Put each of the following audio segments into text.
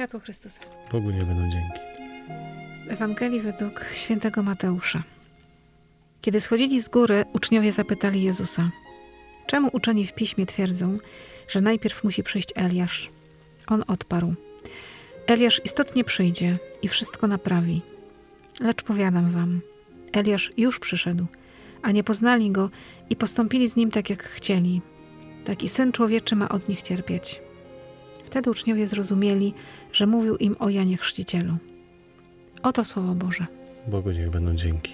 Światło Chrystusa. Bogu nie będą dzięki. Z Ewangelii według świętego Mateusza. Kiedy schodzili z góry, uczniowie zapytali Jezusa: Czemu uczeni w piśmie twierdzą, że najpierw musi przyjść Eliasz? On odparł: Eliasz istotnie przyjdzie i wszystko naprawi. Lecz powiadam wam, Eliasz już przyszedł, a nie poznali go i postąpili z nim tak, jak chcieli. Tak i syn człowieczy ma od nich cierpieć. Wtedy uczniowie zrozumieli, że mówił im o Janie Chrzcicielu. Oto słowo Boże. Bogu niech będą dzięki.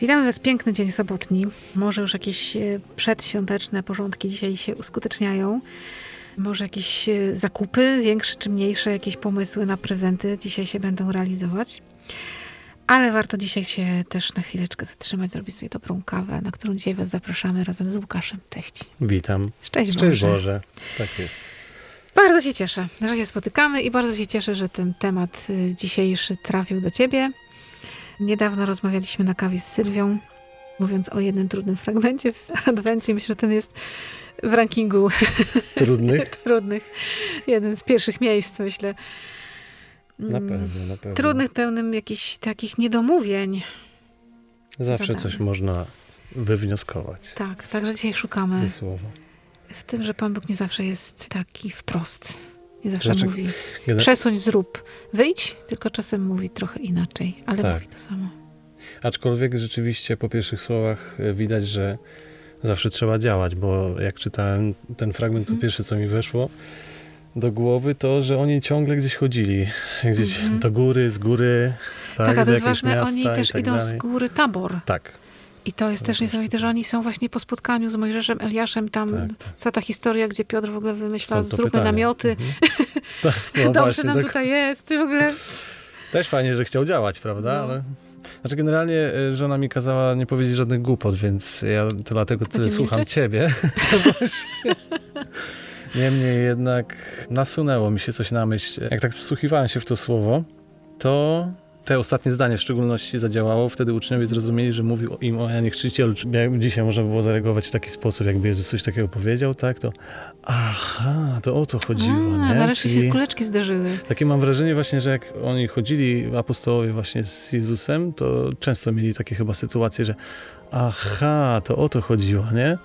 Witamy Was piękny dzień sobotni. Może już jakieś e, przedświąteczne porządki dzisiaj się uskuteczniają. Może jakieś e, zakupy, większe czy mniejsze, jakieś pomysły na prezenty dzisiaj się będą realizować. Ale warto dzisiaj się też na chwileczkę zatrzymać, zrobić sobie dobrą kawę, na którą dzisiaj Was zapraszamy razem z Łukaszem. Cześć. Witam. Szczęść Szczęść Boże. Boże. Tak jest. Bardzo się cieszę, że się spotykamy i bardzo się cieszę, że ten temat y, dzisiejszy trafił do ciebie. Niedawno rozmawialiśmy na kawie z Sylwią, mówiąc o jednym trudnym fragmencie w Adwencie. Myślę, że ten jest w rankingu Trudnych? trudnych. Jeden z pierwszych miejsc, myślę. Na Mm, pewno, na pewno. Trudnych, pełnym jakichś takich niedomówień. Zawsze coś można wywnioskować. Tak, także dzisiaj szukamy Ze słowa. W tym, że Pan Bóg nie zawsze jest taki wprost. Nie zawsze mówi przesuń, zrób, wyjdź, tylko czasem mówi trochę inaczej, ale Tak. mówi to samo. Aczkolwiek rzeczywiście po pierwszych słowach e, widać, że zawsze trzeba działać, bo jak czytałem ten fragment, to Mhm. pierwsze co mi weszło do głowy, to że oni ciągle gdzieś chodzili. Gdzieś Mhm. do góry, z góry. Tak, Tak, a to jest ważne, oni też tak idą z góry tabor. Tak, I to jest To też niesamowite, że oni są właśnie po spotkaniu z Mojżeszem, Eliaszem, tam tak, tak. cała ta historia, gdzie Piotr w ogóle wymyśla, zróbmy pytanie. namioty, Mhm. Tak, no dobrze właśnie, nam tak. tutaj jest, w ogóle. Też fajnie, że chciał działać, prawda? No. Ale... Znaczy generalnie e, żona mi kazała nie powiedzieć żadnych głupot, więc ja to dlatego tyle słucham milczeć? ciebie. Niemniej jednak nasunęło mi się coś na myśl. Jak tak wsłuchiwałem się w to słowo, to te ostatnie zdanie w szczególności zadziałało. Wtedy uczniowie zrozumieli, że mówił im o Janie Chrzcicielu. Jak dzisiaj można by było zareagować w taki sposób, jakby Jezus coś takiego powiedział, tak? To aha, to o to chodziło, A, nie? nareszcie Czyli- się kuleczki zderzyły. takie mam wrażenie właśnie, że jak oni chodzili, apostołowie właśnie z Jezusem, to często mieli takie chyba sytuacje, że aha, to o to chodziło, nie?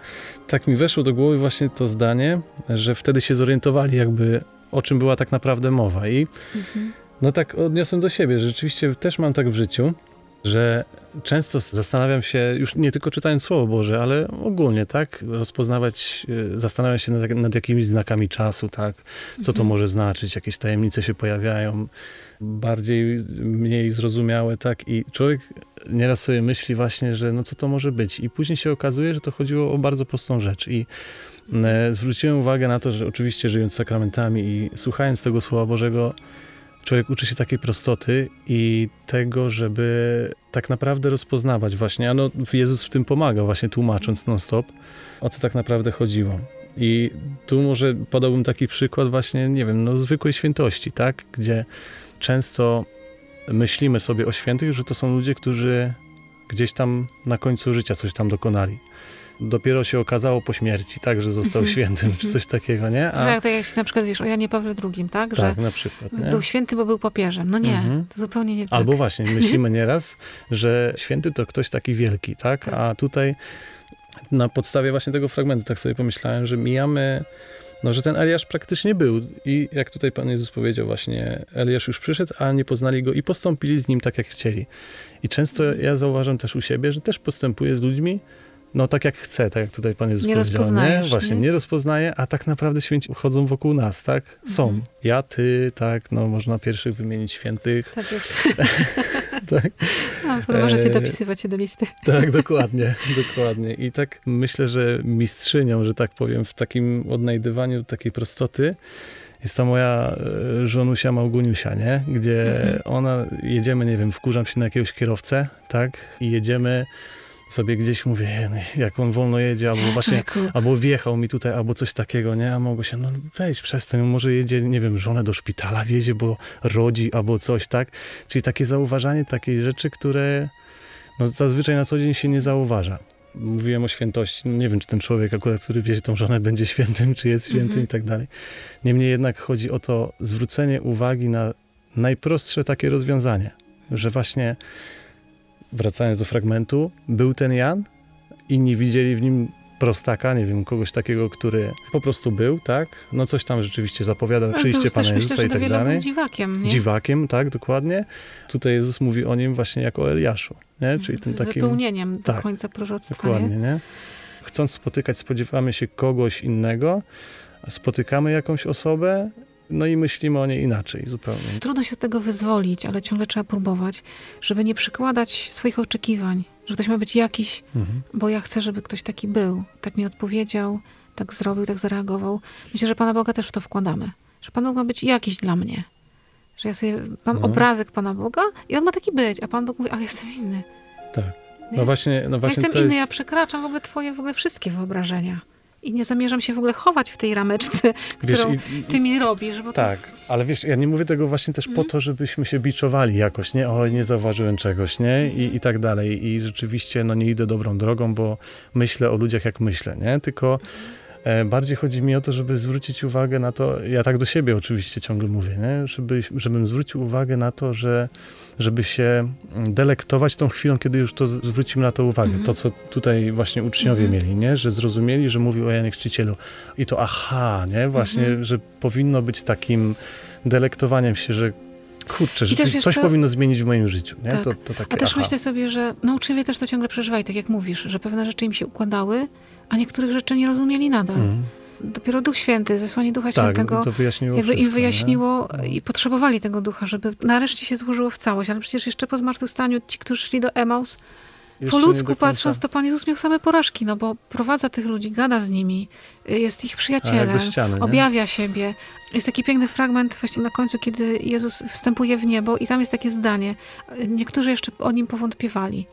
Tak mi weszło do głowy właśnie to zdanie, że wtedy się zorientowali jakby o czym była tak naprawdę mowa i Mhm. No tak odniosłem do siebie, że rzeczywiście też mam tak w życiu, że często zastanawiam się, już nie tylko czytając Słowo Boże, ale ogólnie, tak? Rozpoznawać, y, zastanawiam się nad, nad jakimiś znakami czasu, tak? Co to Mhm. może znaczyć, jakieś tajemnice się pojawiają, bardziej, mniej zrozumiałe, tak? I człowiek nieraz sobie myśli właśnie, że no co to może być? I później się okazuje, że to chodziło o bardzo prostą rzecz. I e, zwróciłem uwagę na to, że oczywiście żyjąc sakramentami i słuchając tego Słowa Bożego, człowiek uczy się takiej prostoty i tego, żeby tak naprawdę rozpoznawać właśnie, a no Jezus w tym pomaga właśnie tłumacząc non-stop, o co tak naprawdę chodziło. I tu może podałbym taki przykład właśnie, nie wiem, no zwykłej świętości, tak? Gdzie często myślimy sobie o świętych, że to są ludzie, którzy gdzieś tam na końcu życia coś tam dokonali. Dopiero się okazało po śmierci, tak, że został Mhm. świętym, czy coś takiego, nie? A, Tak, to jak się na przykład wiesz o Janie Pawle II, tak? tak, Że na przykład. Nie? był święty, bo był papieżem. No nie, Mhm. to zupełnie nie tak. Albo właśnie, myślimy nieraz, że święty to ktoś taki wielki, tak? Tak. A tutaj na podstawie właśnie tego fragmentu tak sobie pomyślałem, że mijamy, no że ten Eliasz praktycznie był i jak tutaj Pan Jezus powiedział właśnie, Eliasz już przyszedł, a nie poznali go i postąpili z nim tak, jak chcieli. I często ja zauważam też u siebie, że też postępuję z ludźmi, no tak jak chcę, tak jak tutaj Pan Jezus Nie Właśnie, nie? nie rozpoznaję, a tak naprawdę święci chodzą wokół nas, tak? Są. Mhm. Ja, ty, tak, no można pierwszych wymienić świętych, Tak jest. tak? Potem możecie Eee, dopisywać się do listy. Tak, dokładnie, dokładnie. I tak myślę, że mistrzynią, że tak powiem, w takim odnajdywaniu takiej prostoty jest ta moja e, żonusia Małgoniusia, nie? Gdzie Mhm. ona, jedziemy, nie wiem, wkurzam się na jakiegoś kierowcę, tak? I jedziemy sobie gdzieś, mówię, "Jeny, jak on wolno jedzie, albo właśnie, Człowieku, albo wjechał mi tutaj, albo coś takiego, nie? A mogło się, no weź przestań, może jedzie, nie wiem, żonę do szpitala wiezie, bo rodzi, albo coś, tak? Czyli takie zauważanie takiej rzeczy, które no, zazwyczaj na co dzień się nie zauważa. Mówiłem o świętości. No nie wiem, czy ten człowiek akurat, który wiezie tą żonę, będzie świętym, czy jest świętym Mhm. i tak dalej. Niemniej jednak chodzi o to zwrócenie uwagi na najprostsze takie rozwiązanie, że właśnie wracając do fragmentu, był ten Jan, inni widzieli w nim prostaka, nie wiem, kogoś takiego, który po prostu był, tak? No coś tam rzeczywiście zapowiadał, Ale przyjście Pana Jezusa myślę, i do tak dalej. był dziwakiem, nie? Dziwakiem, tak, dokładnie. Tutaj Jezus mówi o nim właśnie jako o Eliaszu, nie? Czyli tym Z takim... wypełnieniem do tak, końca proroctwa, Dokładnie, nie? nie? Chcąc spotykać, spodziewamy się kogoś innego, spotykamy jakąś osobę, no i myślimy o niej inaczej zupełnie. Trudno się z tego wyzwolić, ale ciągle trzeba próbować, żeby nie przykładać swoich oczekiwań, że ktoś ma być jakiś, Mhm. bo ja chcę, żeby ktoś taki był, tak mi odpowiedział, tak zrobił, tak zareagował. Myślę, że Pana Boga też w to wkładamy, że Pan Bóg ma być jakiś dla mnie. Że ja sobie mam No. obrazek Pana Boga i on ma taki być, a Pan Bóg mówi, ale jestem inny. Tak. Nie? No właśnie, no ja właśnie jestem to inny, jest... ja przekraczam w ogóle Twoje w ogóle wszystkie wyobrażenia. I nie zamierzam się w ogóle chować w tej rameczce, Wiesz, którą Ty mi robisz, bo to Tak, ale wiesz, ja nie mówię tego właśnie też Mhm. po to, żebyśmy się biczowali jakoś, nie? Oj, nie zauważyłem czegoś, nie? I, I tak dalej. I rzeczywiście, no nie idę dobrą drogą, bo myślę o ludziach jak myślę, nie? Tylko e, bardziej chodzi mi o to, żeby zwrócić uwagę na to, ja tak do siebie oczywiście ciągle mówię, nie? Żeby, żebym zwrócił uwagę na to, że żeby się mm, delektować tą chwilą, kiedy już to zwrócimy na to uwagę. Mhm. To, co tutaj właśnie uczniowie Mhm. mieli, nie? Że zrozumieli, że mówił o Janie Chrzcicielu. I to aha, nie? Właśnie, Mhm. że powinno być takim delektowaniem się, że kurczę, że też coś, co? powinno zmienić w moim życiu, nie? Tak. To, to takie A też aha. myślę sobie, że no, uczniowie też to ciągle przeżywali, tak jak mówisz, że pewne rzeczy im się układały, a niektórych rzeczy nie rozumieli nadal. Mhm. Dopiero Duch Święty, zesłanie Ducha Tak, Świętego to wyjaśniło jakby wszystko, im wyjaśniło Nie? i potrzebowali tego Ducha, żeby nareszcie się złożyło w całość. Ale przecież jeszcze po zmartwychwstaniu ci, którzy szli do Emaus, po ludzku patrząc, to Pan Jezus miał same porażki, no bo prowadza tych ludzi, gada z nimi, y, jest ich przyjacielem, ściany, objawia siebie. Jest taki piękny fragment właśnie na końcu, kiedy Jezus wstępuje w niebo i tam jest takie zdanie. Niektórzy jeszcze o nim powątpiewali.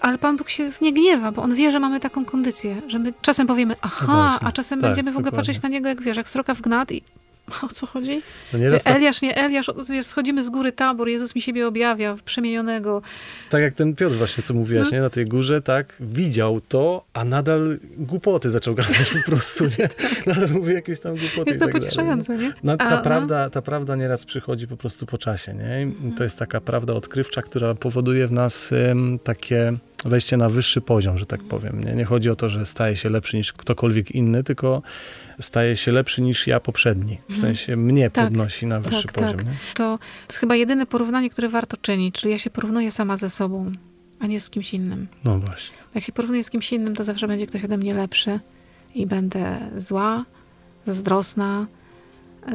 Ale Pan Bóg się nie gniewa, bo On wie, że mamy taką kondycję, że my czasem powiemy aha, No właśnie. a czasem Tak, będziemy w ogóle dokładnie. patrzeć na Niego jak wiesz, jak sroka w gnat i o co chodzi? No tak, Eliasz, nie Eliasz, wiesz, schodzimy z góry tabor, Jezus mi siebie objawia, przemienionego. tak jak ten Piotr właśnie, co mówiłaś, No. nie? Na tej górze, tak? Widział to, a nadal głupoty zaczął gadać po prostu, nie? Nadal mówi jakieś tam głupoty Jest to tak nie? pocieszające, nie? No, A, ta, no. prawda, ta prawda nieraz przychodzi po prostu po czasie, nie? I. To jest taka prawda odkrywcza, która powoduje w nas takie wejście na wyższy poziom, że tak powiem. Nie? nie chodzi o to, że staje się lepszy niż ktokolwiek inny, tylko staje się lepszy niż ja poprzedni. W Mhm. sensie mnie Tak, podnosi na wyższy tak, poziom. tak. To jest chyba jedyne porównanie, które warto czynić, czyli ja się porównuję sama ze sobą, a nie z kimś innym. No właśnie. Jak się porównuję z kimś innym, to zawsze będzie ktoś ode mnie lepszy i będę zła, zazdrosna,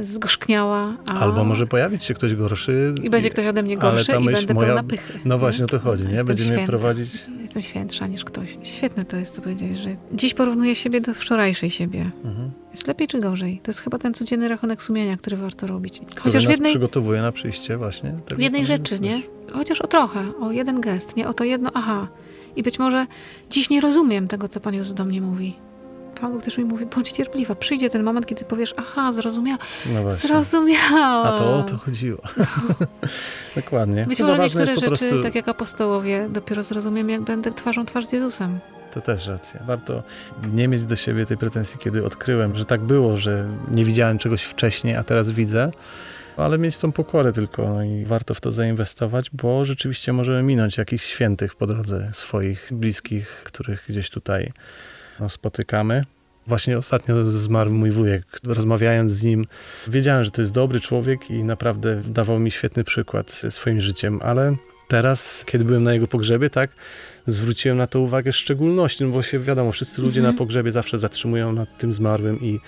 zgorzkniała. A... Albo może pojawić się ktoś gorszy. I będzie ktoś ode mnie ale gorszy ta i myśl będę moja- pełna pychy. No właśnie o to chodzi, nie? Jestem Będzie mnie prowadzić. Jestem świętsza niż ktoś. Świetne to jest, co powiedziałeś, że dziś porównuję siebie do wczorajszej siebie. Mhm. Jest lepiej czy gorzej? To jest chyba ten codzienny rachunek sumienia, który warto robić. Który Chociaż w nas jednej, przygotowuje na przyjście właśnie. w jednej rzeczy, nie? Chociaż o trochę, o jeden gest, nie? O to jedno, aha. I być może dziś nie rozumiem tego, co Pan Jezus do mnie mówi. Pan Bóg też mi mówi, bądź cierpliwa. Przyjdzie ten moment, kiedy powiesz, aha, zrozumiała, No właśnie. zrozumiałam. A to o to chodziło. Dokładnie. Być Chyba może niektóre rzeczy, prostu... tak jak apostołowie, dopiero zrozumiem, jak będę twarzą twarz z Jezusem. To też racja. Warto nie mieć do siebie tej pretensji, kiedy odkryłem, że tak było, że nie widziałem czegoś wcześniej, a teraz widzę. Ale mieć tą pokorę tylko no i warto w to zainwestować, bo rzeczywiście możemy minąć jakichś świętych po drodze swoich bliskich, których gdzieś tutaj no, spotykamy. Właśnie ostatnio zmarł mój wujek. Rozmawiając z nim, wiedziałem, że to jest dobry człowiek i naprawdę dawał mi świetny przykład swoim życiem, ale teraz, kiedy byłem na jego pogrzebie, tak, zwróciłem na to uwagę w szczególności, no bo się wiadomo, wszyscy ludzie Mhm. na pogrzebie zawsze zatrzymują nad tym zmarłym i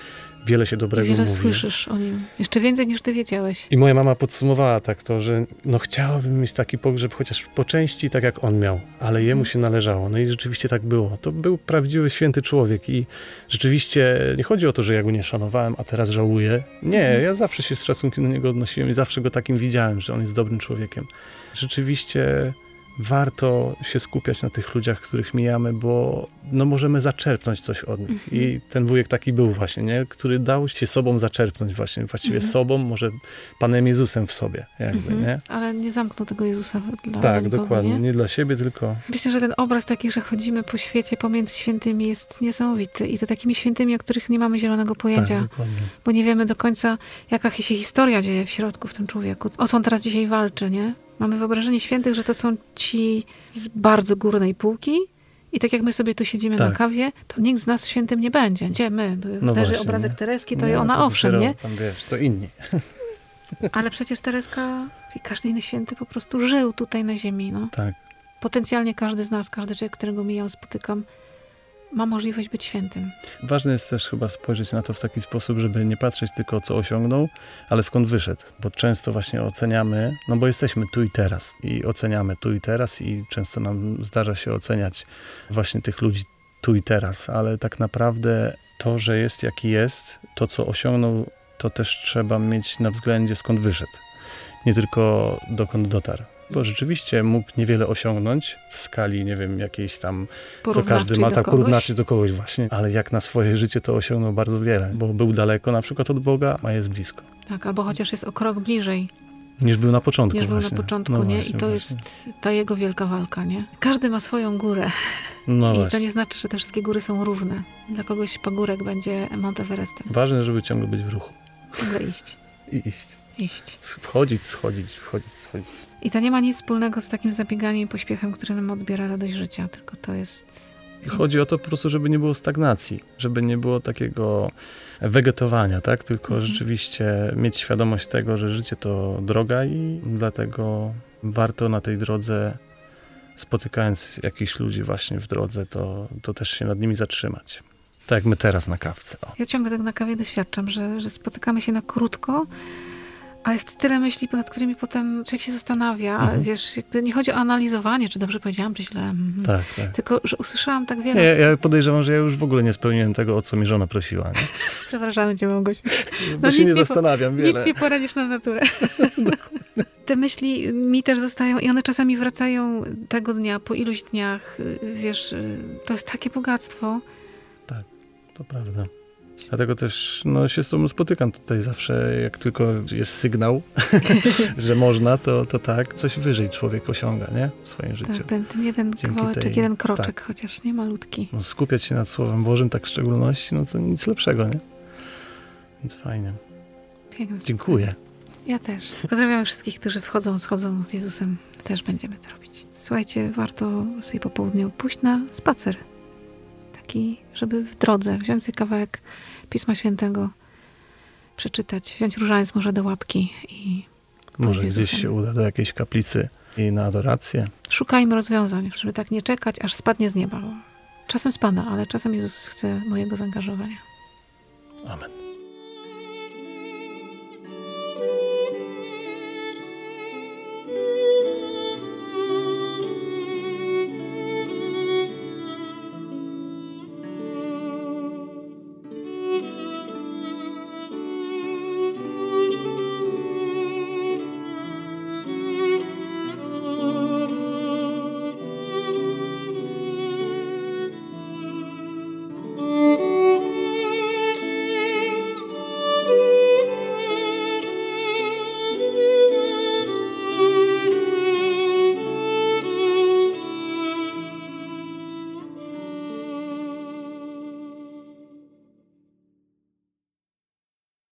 wiele się dobrego Wiele mówi. słyszysz o nim. Jeszcze więcej niż ty wiedziałeś. I moja mama podsumowała tak to, że no chciałabym mieć taki pogrzeb chociaż po części tak jak on miał, ale jemu się należało. No i rzeczywiście tak było. To był prawdziwy święty człowiek i rzeczywiście nie chodzi o to, że ja go nie szanowałem, a teraz żałuję. Nie, Mhm. ja zawsze się z szacunkiem do niego odnosiłem i zawsze go takim widziałem, że on jest dobrym człowiekiem. Rzeczywiście warto się skupiać na tych ludziach, których mijamy, bo no, możemy zaczerpnąć coś od nich. Mhm. I ten wujek taki był właśnie, nie? który dał się sobą zaczerpnąć właśnie, właściwie Mhm. sobą, może Panem Jezusem w sobie, jakby, Mhm. nie? Ale nie zamknął tego Jezusa dla Tak, nikogo, dokładnie. Nie? Nie dla siebie, tylko Myślę, że ten obraz taki, że chodzimy po świecie pomiędzy świętymi jest niesamowity. I to takimi świętymi, o których nie mamy zielonego pojęcia. tak, dokładnie. bo nie wiemy do końca, jaka się historia dzieje w środku w tym człowieku. O co on teraz dzisiaj walczy, nie? Mamy wyobrażenie świętych, że to są ci z bardzo górnej półki i tak jak my sobie tu siedzimy na Tak. kawie, to nikt z nas świętym nie będzie. Gdzie my? No leży właśnie, obrazek nie? Tereski, to Nie, i ona owszem, dopiero nie? Tam wiesz, to inni. Ale przecież Tereska i każdy inny święty po prostu żył tutaj na ziemi, no. Tak. Potencjalnie każdy z nas, każdy człowiek, którego mijam, spotykam, ma możliwość być świętym. Ważne jest też chyba spojrzeć na to w taki sposób, żeby nie patrzeć tylko co osiągnął, ale skąd wyszedł. Bo często właśnie oceniamy, no bo jesteśmy tu i teraz i oceniamy tu i teraz i często nam zdarza się oceniać właśnie tych ludzi tu i teraz, ale tak naprawdę to, że jest jaki jest, to co osiągnął, to też trzeba mieć na względzie skąd wyszedł. Nie tylko dokąd dotarł. Bo rzeczywiście mógł niewiele osiągnąć w skali, nie wiem, jakiejś tam co każdy ma, tak kogoś. porównaczy do kogoś właśnie, ale jak na swoje życie to osiągnął bardzo wiele, bo był daleko na przykład od Boga, a jest blisko, Tak, albo chociaż jest o krok bliżej niż był na początku niż był na początku, No nie? właśnie, I to właśnie. jest ta jego wielka walka, nie? Każdy ma swoją górę No i to właśnie. nie znaczy, że te wszystkie góry są równe. Dla kogoś pagórek będzie Mount Everestem. Ważne, żeby ciągle być w ruchu. Ciągle iść, I iść. iść. Wchodzić, schodzić, wchodzić, schodzić. I to nie ma nic wspólnego z takim zabieganiem i pośpiechem, który nam odbiera radość życia, tylko to jest... I chodzi o to po prostu, żeby nie było stagnacji, żeby nie było takiego wegetowania, tak? Tylko Mhm. rzeczywiście mieć świadomość tego, że życie to droga i dlatego warto na tej drodze, spotykając jakichś ludzi właśnie w drodze, to, to też się nad nimi zatrzymać. Tak jak my teraz na kawce. O. Ja ciągle tak na kawie doświadczam, że, że spotykamy się na krótko, a jest tyle myśli, nad którymi potem człowiek się zastanawia. Mhm. Wiesz, jakby nie chodzi o analizowanie, czy dobrze powiedziałam, czy źle. Mhm. Tak, tak. Tylko, że usłyszałam tak wiele... Ja, ja podejrzewam, że ja już w ogóle nie spełniłem tego, o co mi żona prosiła. Nie? Przepraszamy cię, Małgosiu. Bo No się nic nie nie po- zastanawiam wiele. Nic nie poradzisz na naturę. Te myśli mi też zostają i one czasami wracają tego dnia, po iluś dniach. Wiesz, to jest takie bogactwo. To prawda. Dlatego też no, się z tobą spotykam tutaj zawsze, jak tylko jest sygnał, że można, to, to tak, coś wyżej człowiek osiąga, nie? W swoim życiu. Tak, ten, ten jeden kawałeczek, tej- jeden kroczek, tak. chociaż nie malutki. No, skupiać się nad Słowem Bożym tak w szczególności, no to nic lepszego, nie? Więc fajnie. Piękne Dziękuję. Ja też. Pozdrawiam wszystkich, którzy wchodzą, schodzą z Jezusem. Też będziemy to robić. Słuchajcie, warto sobie po południu pójść na spacer. Taki, żeby w drodze wziąć sobie kawałek Pisma Świętego, przeczytać, wziąć różaniec może do łapki i Może gdzieś się uda do jakiejś kaplicy i na adorację. szukajmy rozwiązań, żeby tak nie czekać, aż spadnie z nieba. Czasem spada, ale czasem Jezus chce mojego zaangażowania. Amen.